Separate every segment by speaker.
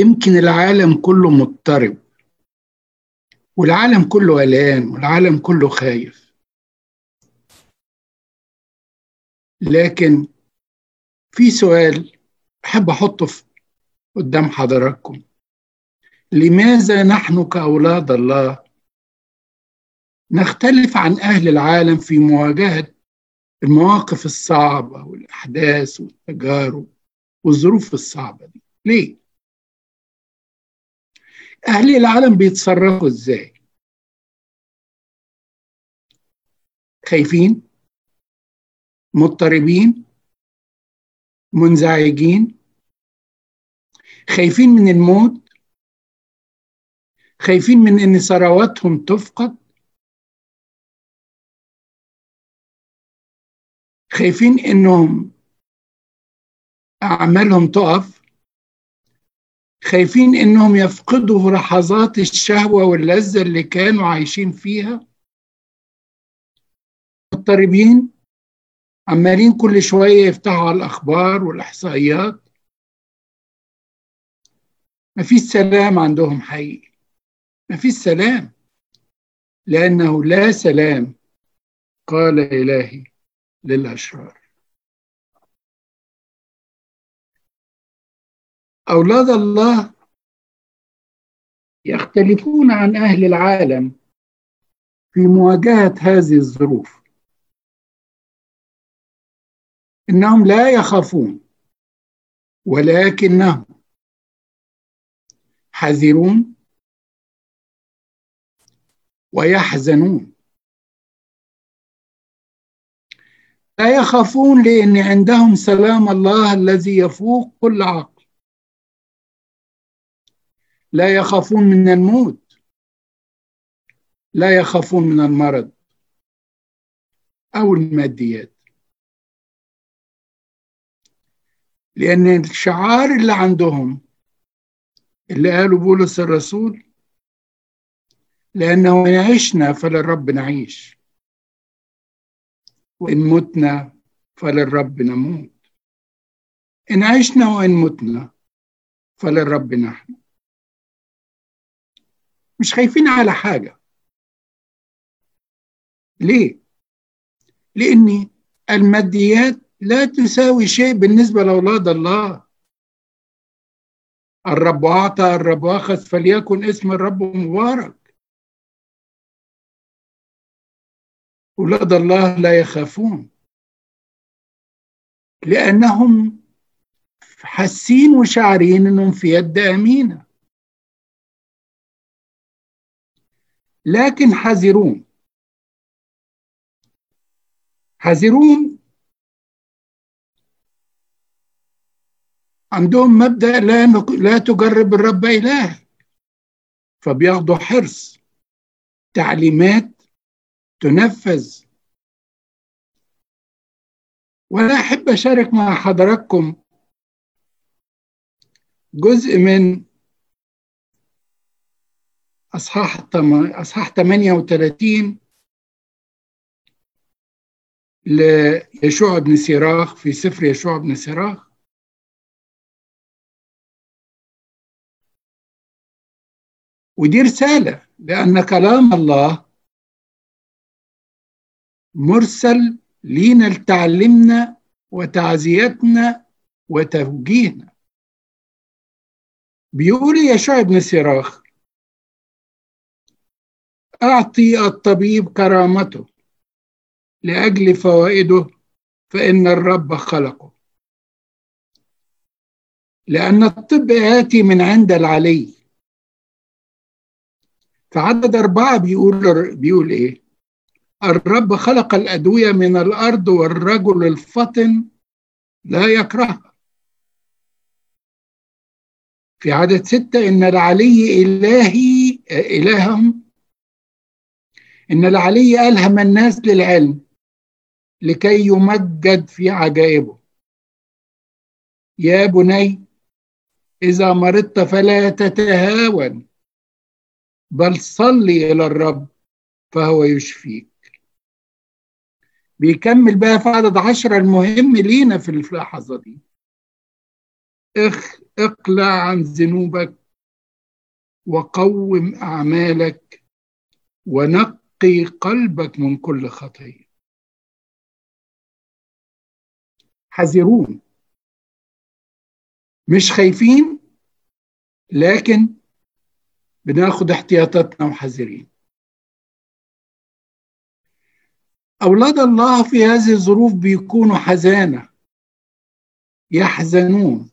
Speaker 1: يمكن العالم كله مضطرب والعالم كله قلقان والعالم كله خايف. لكن في سؤال أحب أحطه قدام حضراتكم. لماذا نحن كأولاد الله نختلف عن أهل العالم في مواجهة المواقف الصعبة والأحداث والتجارب والظروف الصعبة دي؟ ليه؟ أهل العالم بيتصرفوا إزاي؟ خايفين؟ مضطربين؟ منزعجين؟ خايفين من الموت؟ خايفين من إن ثرواتهم تفقد خايفين إنهم أعمالهم تقف خايفين إنهم يفقدوا لحظات الشهوة واللذة اللي كانوا عايشين فيها؟ مضطربين؟ عمالين كل شوية يفتحوا على الأخبار والإحصائيات؟ مفيش سلام عندهم حقيقي. مفيش سلام. لأنه لا سلام قال إلهي للأشرار. أولاد الله يختلفون عن أهل العالم في مواجهة هذه الظروف. إنهم لا يخافون ولكنهم حذرون ويحزنون. لا يخافون لأن عندهم سلام الله الذي يفوق كل عقل. لا يخافون من الموت. لا يخافون من المرض أو الماديات. لأن الشعار اللي عندهم اللي قاله بولس الرسول لأنه إن عشنا فللرب نعيش وإن متنا فللرب نموت. إن عشنا وإن متنا فللرب نحن. مش خايفين على حاجة. ليه؟ لأن الماديات لا تساوي شيء بالنسبة لأولاد الله. الرب أعطى الرب أخذ فليكن اسم الرب مبارك. أولاد الله لا يخافون. لأنهم حاسين وشاعرين أنهم في يد أمينة. لكن حذرون. حذرون. عندهم مبدأ لا لا تجرب الرب إله. فبياخدوا حرص. تعليمات تنفذ. وأنا أحب أشارك مع حضراتكم جزء من أصحاح أصحاح 38 ليشوع بن سيراخ في سفر يشوع بن سيراخ. ودي رسالة لأن كلام الله مرسل لينا لتعلمنا وتعزيتنا وتوجيهنا. بيقول يشوع بن سيراخ أعطي الطبيب كرامته لأجل فوائده فإن الرب خلقه. لأن الطب آتي من عند العلي. فعدد أربعة بيقول بيقول إيه؟ الرب خلق الأدوية من الأرض والرجل الفطن لا يكرهها. في عدد ستة إن العلي إلهي إلههم إن العلي ألهم الناس للعلم لكي يمجد في عجائبه. يا بني إذا مرضت فلا تتهاون بل صلي إلى الرب فهو يشفيك. بيكمل بقى في عدد عشرة المهم لينا في اللحظة دي. اخ اقلع عن ذنوبك وقوم أعمالك ونقي قلبك من كل خطية حذرون. مش خايفين لكن بناخد احتياطاتنا وحذرين. أولاد الله في هذه الظروف بيكونوا حزانة. يحزنون.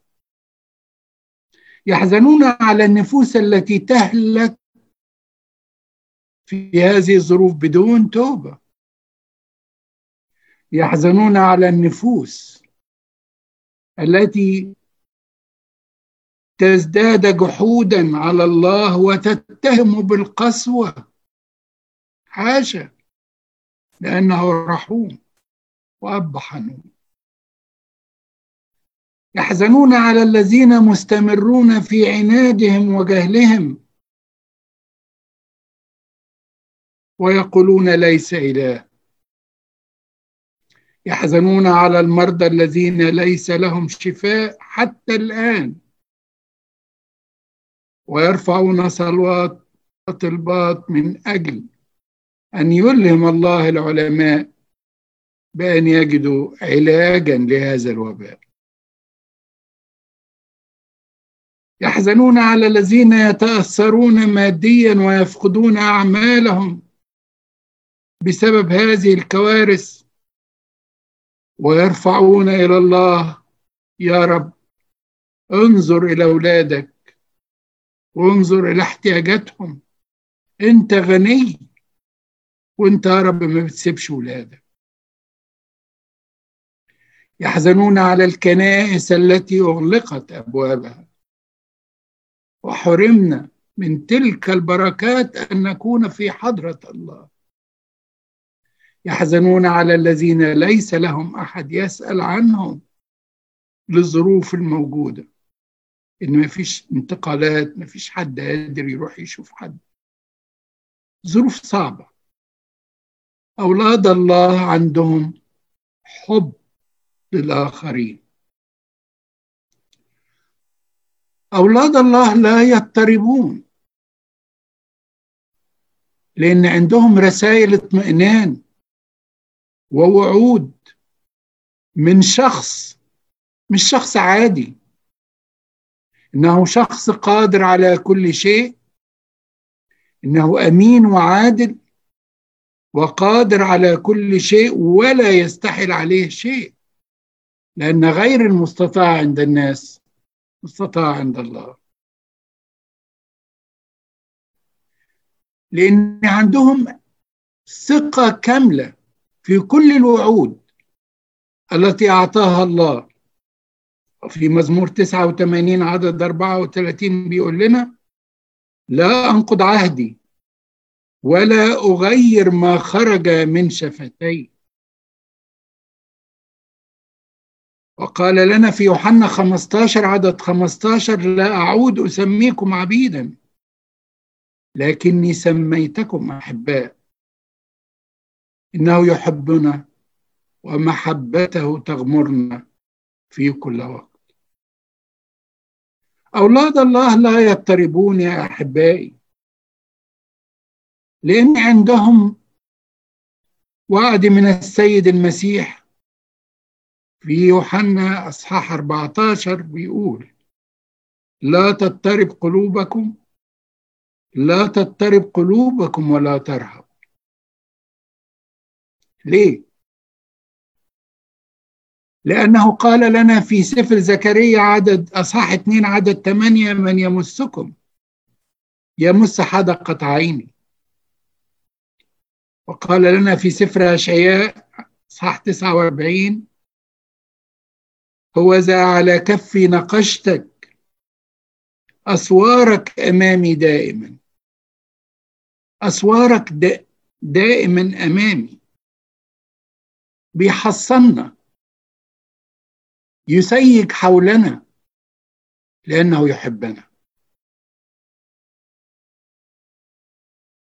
Speaker 1: يحزنون على النفوس التي تهلك في هذه الظروف بدون توبة. يحزنون على النفوس التي تزداد جحودا على الله وتتهم بالقسوة. حاشا لأنه رحوم وأب حنون. يحزنون على الذين مستمرون في عنادهم وجهلهم ويقولون ليس إله يحزنون على المرضى الذين ليس لهم شفاء حتى الآن. ويرفعون صلوات وطلبات من أجل أن يلهم الله العلماء بأن يجدوا علاجا لهذا الوباء. يحزنون على الذين يتأثرون ماديا ويفقدون أعمالهم. بسبب هذه الكوارث. ويرفعون إلى الله يا رب انظر إلى أولادك وانظر إلى احتياجاتهم. أنت غني وأنت يا رب ما بتسيبش أولادك. يحزنون على الكنائس التي أغلقت أبوابها. وحرمنا من تلك البركات أن نكون في حضرة الله. يحزنون على الذين ليس لهم أحد يسأل عنهم للظروف الموجودة. إن مفيش انتقالات مفيش حد قادر يروح يشوف حد. ظروف صعبة. أولاد الله عندهم حب للآخرين. أولاد الله لا يضطربون. لأن عندهم رسائل اطمئنان. ووعود من شخص مش شخص عادي. إنه شخص قادر على كل شيء إنه أمين وعادل وقادر على كل شيء ولا يستحل عليه شيء لأن غير المستطاع عند الناس مستطاع عند الله. لأن عندهم ثقة كاملة. في كل الوعود التي أعطاها الله. في مزمور 89 عدد 34 بيقول لنا لا أنقض عهدي ولا أغير ما خرج من شفتي. وقال لنا في يوحنا 15 عدد 15 لا أعود أسميكم عبيدا لكني سميتكم أحباء. إنه يحبنا ومحبته تغمرنا في كل وقت. أولاد الله لا يضطربون يا أحبائي لأن عندهم وعد من السيد المسيح. في يوحنا أصحاح 14 بيقول لا تضطرب قلوبكم لا تضطرب قلوبكم ولا ترهب. ليه؟ لأنه قال لنا في سفر زكريا عدد أصحاح اثنين عدد ثمانية من يمسكم؟ يمس حدقة عيني. وقال لنا في سفر أشعياء أصحاح 49 هو ذا على كفي نقشتك أسوارك أمامي دائما. أسوارك دائما أمامي. بيحصلنا. يسيج حولنا لأنه يحبنا.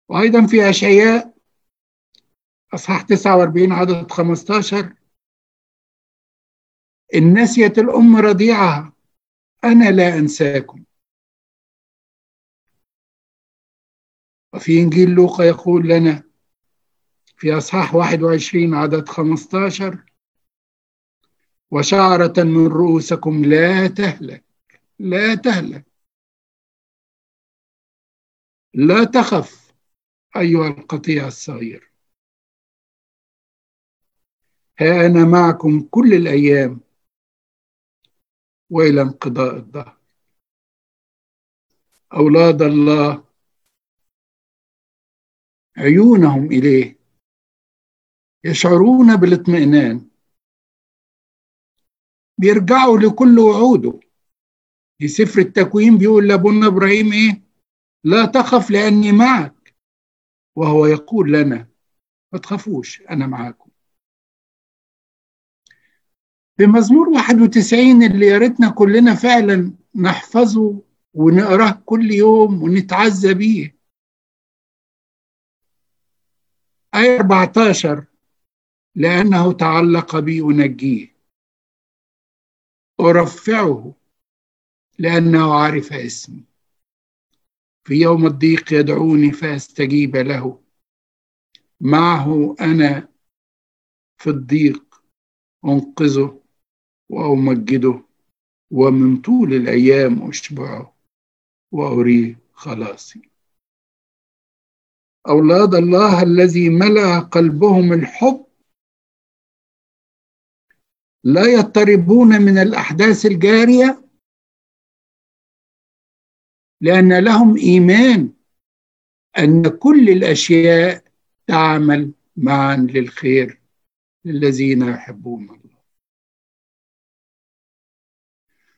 Speaker 1: وأيضا في أشعياء أصحاح 49 عدد 15 إن نسيت الأم رضيعها أنا لا أنساكم. وفي إنجيل لوقا يقول لنا في أصحاح 21 عدد 15 وشعرة من رؤوسكم لا تهلك لا تهلك. لا تخف أيها القطيع الصغير. ها أنا معكم كل الأيام وإلى انقضاء الدهر. أولاد الله عيونهم إليه. يشعرون بالاطمئنان. بيرجعوا لكل وعوده. في سفر التكوين بيقول لابونا إبراهيم إيه؟ لا تخف لأني معك. وهو يقول لنا ما تخافوش أنا معاكم. في مزمور 91 اللي يا ريتنا كلنا فعلا نحفظه ونقراه كل يوم ونتعزى بيه. آية 14 لأنه تعلق بي أنجيه. أرفعه لأنه عرف اسمي. في يوم الضيق يدعوني فأستجيب له. معه أنا في الضيق أنقذه وأمجده ومن طول الأيام أشبعه وأريه خلاصي. أولاد الله الذي ملأ قلبهم الحب لا يضطربون من الأحداث الجارية لأن لهم إيمان أن كل الأشياء تعمل معا للخير للذين يحبون الله.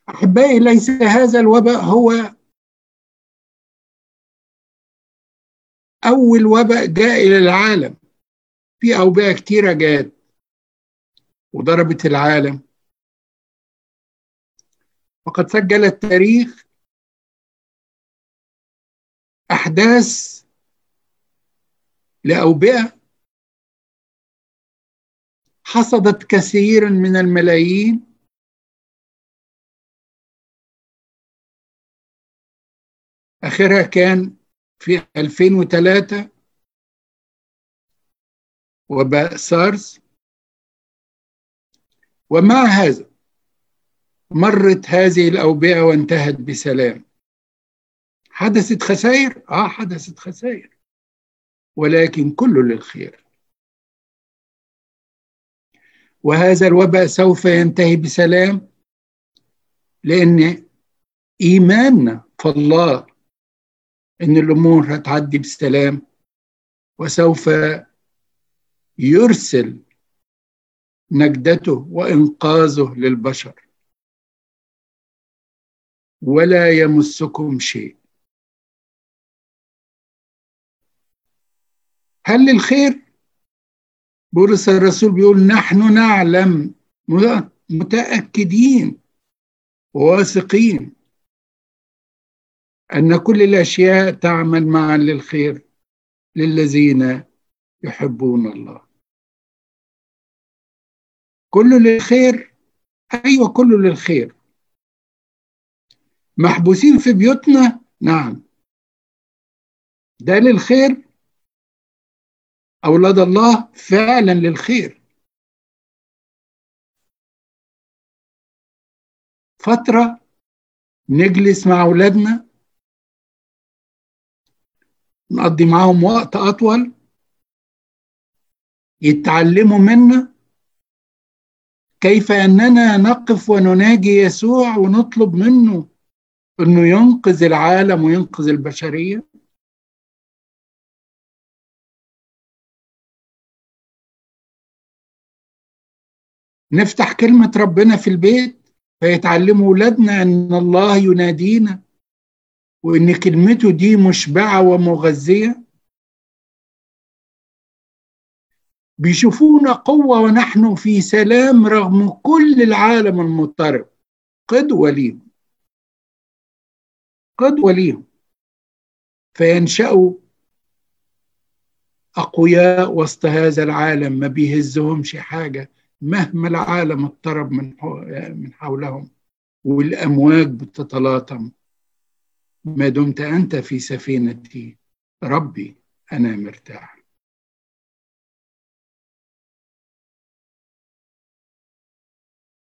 Speaker 1: أحبائي ليس هذا الوباء هو أول وباء جاء إلى العالم. في أوبئة كتيرة جات وضربت العالم. وقد سجل التاريخ أحداث لأوبئة حصدت كثيرا من الملايين. آخرها كان في 2003 وباء سارس. ومع هذا؟ مرت هذه الأوبئة وانتهت بسلام. حدثت خسائر؟ آه حدثت خسائر. ولكن كله للخير. وهذا الوباء سوف ينتهي بسلام لأن إيماننا في الله إن الأمور هتعدي بسلام وسوف يرسل نجدته وإنقاذه للبشر. ولا يمسكم شيء. هل للخير؟ بولس الرسول بيقول نحن نعلم متأكدين وواثقين أن كل الأشياء تعمل معا للخير للذين يحبون الله. كله للخير. أيوة كله للخير. محبوسين في بيوتنا؟ نعم. ده للخير؟ أولاد الله فعلا للخير. فترة نجلس مع أولادنا. نقضي معاهم وقت أطول. يتعلموا منا. كيف أننا نقف ونناجي يسوع ونطلب منه أنه ينقذ العالم وينقذ البشرية؟ نفتح كلمة ربنا في البيت فيتعلموا ولادنا أن الله ينادينا وأن كلمته دي مشبعة ومغذية. بيشوفونا قوة ونحن في سلام رغم كل العالم المضطرب. قدوة ليهم. قدوة ليهم. فينشأوا أقوياء وسط هذا العالم. ما بيهزهمش حاجة مهما العالم اضطرب من من حولهم. والأمواج بتتلاطم. ما دمت أنت في سفينتي. ربي أنا مرتاح.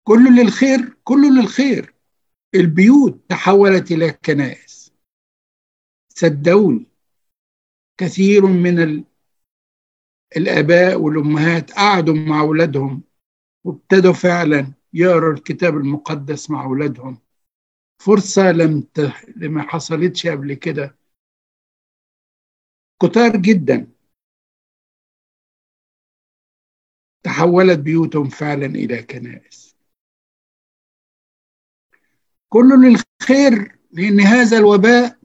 Speaker 1: كله للخير كله للخير. البيوت تحولت إلى كنائس. صدقوني كثير من ال... الآباء والأمهات قعدوا مع أولادهم وابتدوا فعلا يقروا الكتاب المقدس مع أولادهم. فرصة لم ت... لما حصلتش قبل كده. كتار جدا تحولت بيوتهم فعلا إلى كنائس. كله للخير لأن هذا الوباء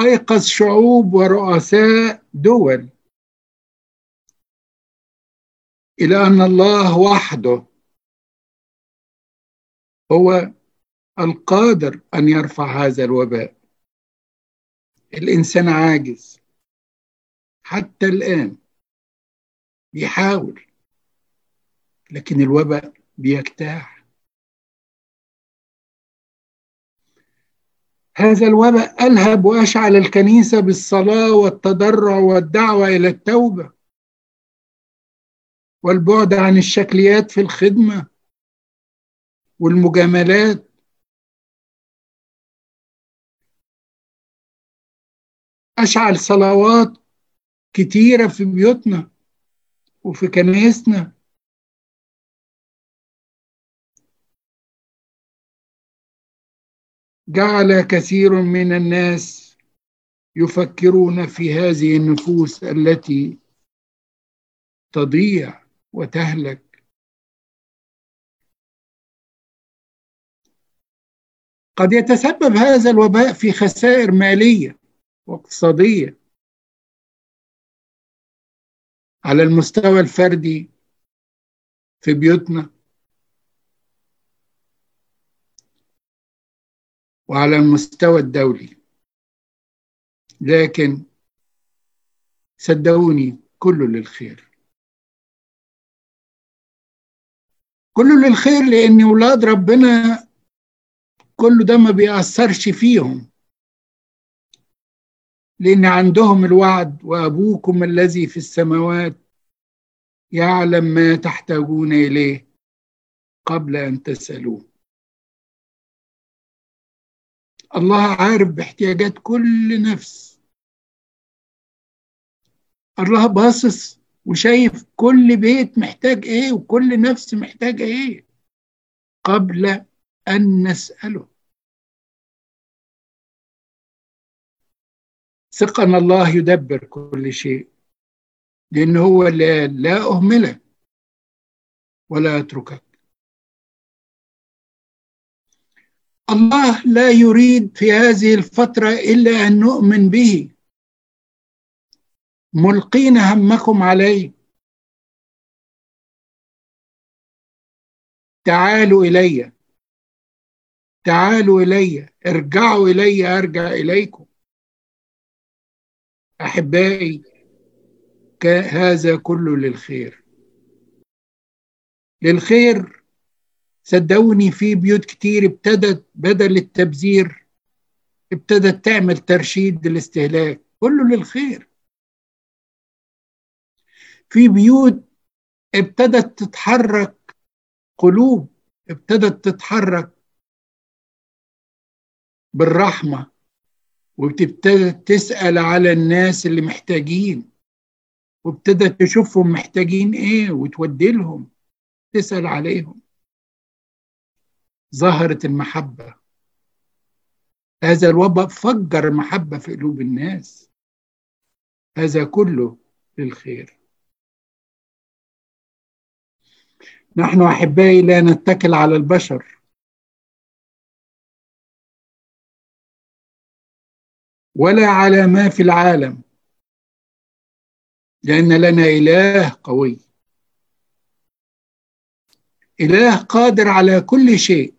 Speaker 1: أيقظ شعوب ورؤساء دول. إلى أن الله وحده هو القادر أن يرفع هذا الوباء. الإنسان عاجز. حتى الآن بيحاول لكن الوباء بيجتاح هذا الوباء ألهب وأشعل الكنيسة بالصلاة والتضرع والدعوة إلى التوبة. والبعد عن الشكليات في الخدمة والمجاملات. أشعل صلوات كتيرة في بيوتنا وفي كنايسنا جعل كثير من الناس يفكرون في هذه النفوس التي تضيع وتهلك. قد يتسبب هذا الوباء في خسائر مالية واقتصادية. على المستوى الفردي في بيوتنا وعلى المستوى الدولي. لكن صدقوني كله للخير. كله للخير لأن ولاد ربنا كله ده ما بيأثرش فيهم. لأن عندهم الوعد وأبوكم الذي في السماوات يعلم ما تحتاجون إليه قبل أن تسألوه. الله عارف باحتياجات كل نفس. الله باصص وشايف كل بيت محتاج إيه وكل نفس محتاجه إيه قبل أن نسأله. ثق ان الله يدبر كل شيء لأن هو لا, لا ولا أتركك. الله لا يريد في هذه الفترة إلا أن نؤمن به. ملقين همكم عليه. تعالوا إلي. تعالوا إلي. ارجعوا إلي أرجع إليكم. أحبائي هذا كله للخير. للخير صدقوني في بيوت كتير ابتدت بدل التبذير ابتدت تعمل ترشيد للاستهلاك. كله للخير. في بيوت ابتدت تتحرك قلوب ابتدت تتحرك بالرحمة وابتدت تسأل على الناس اللي محتاجين وابتدت تشوفهم محتاجين إيه وتودي لهم تسأل عليهم. ظهرت المحبة. هذا الوباء فجر المحبة في قلوب الناس. هذا كله للخير. نحن أحبائي لا نتكل على البشر. ولا على ما في العالم. لأن لنا إله قوي. إله قادر على كل شيء.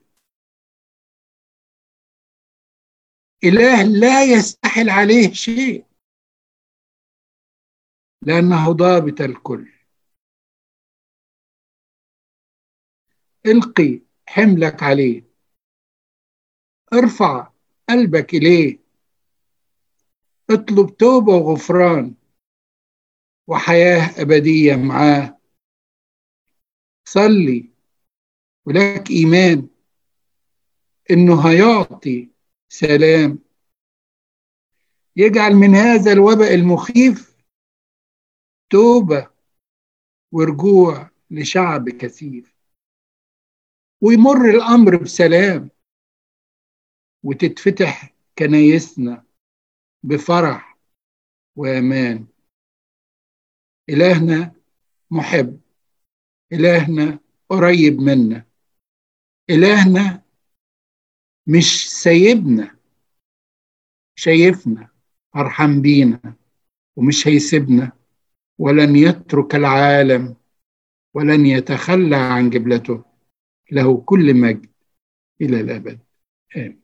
Speaker 1: إله لا يستحل عليه شيء لأنه ضابط الكل. إلقي حملك عليه. ارفع قلبك إليه. اطلب توبة وغفران وحياة أبدية معاه. صلي ولك إيمان إنه هيعطي سلام. يجعل من هذا الوباء المخيف توبة ورجوع لشعب كثير ويمر الأمر بسلام وتتفتح كنايسنا بفرح وأمان. إلهنا محب. إلهنا قريب منا. إلهنا مش سايبنا شايفنا فرحان بينا ومش هيسيبنا ولن يترك العالم ولن يتخلى عن جبلته له كل مجد إلى الأبد. آمين.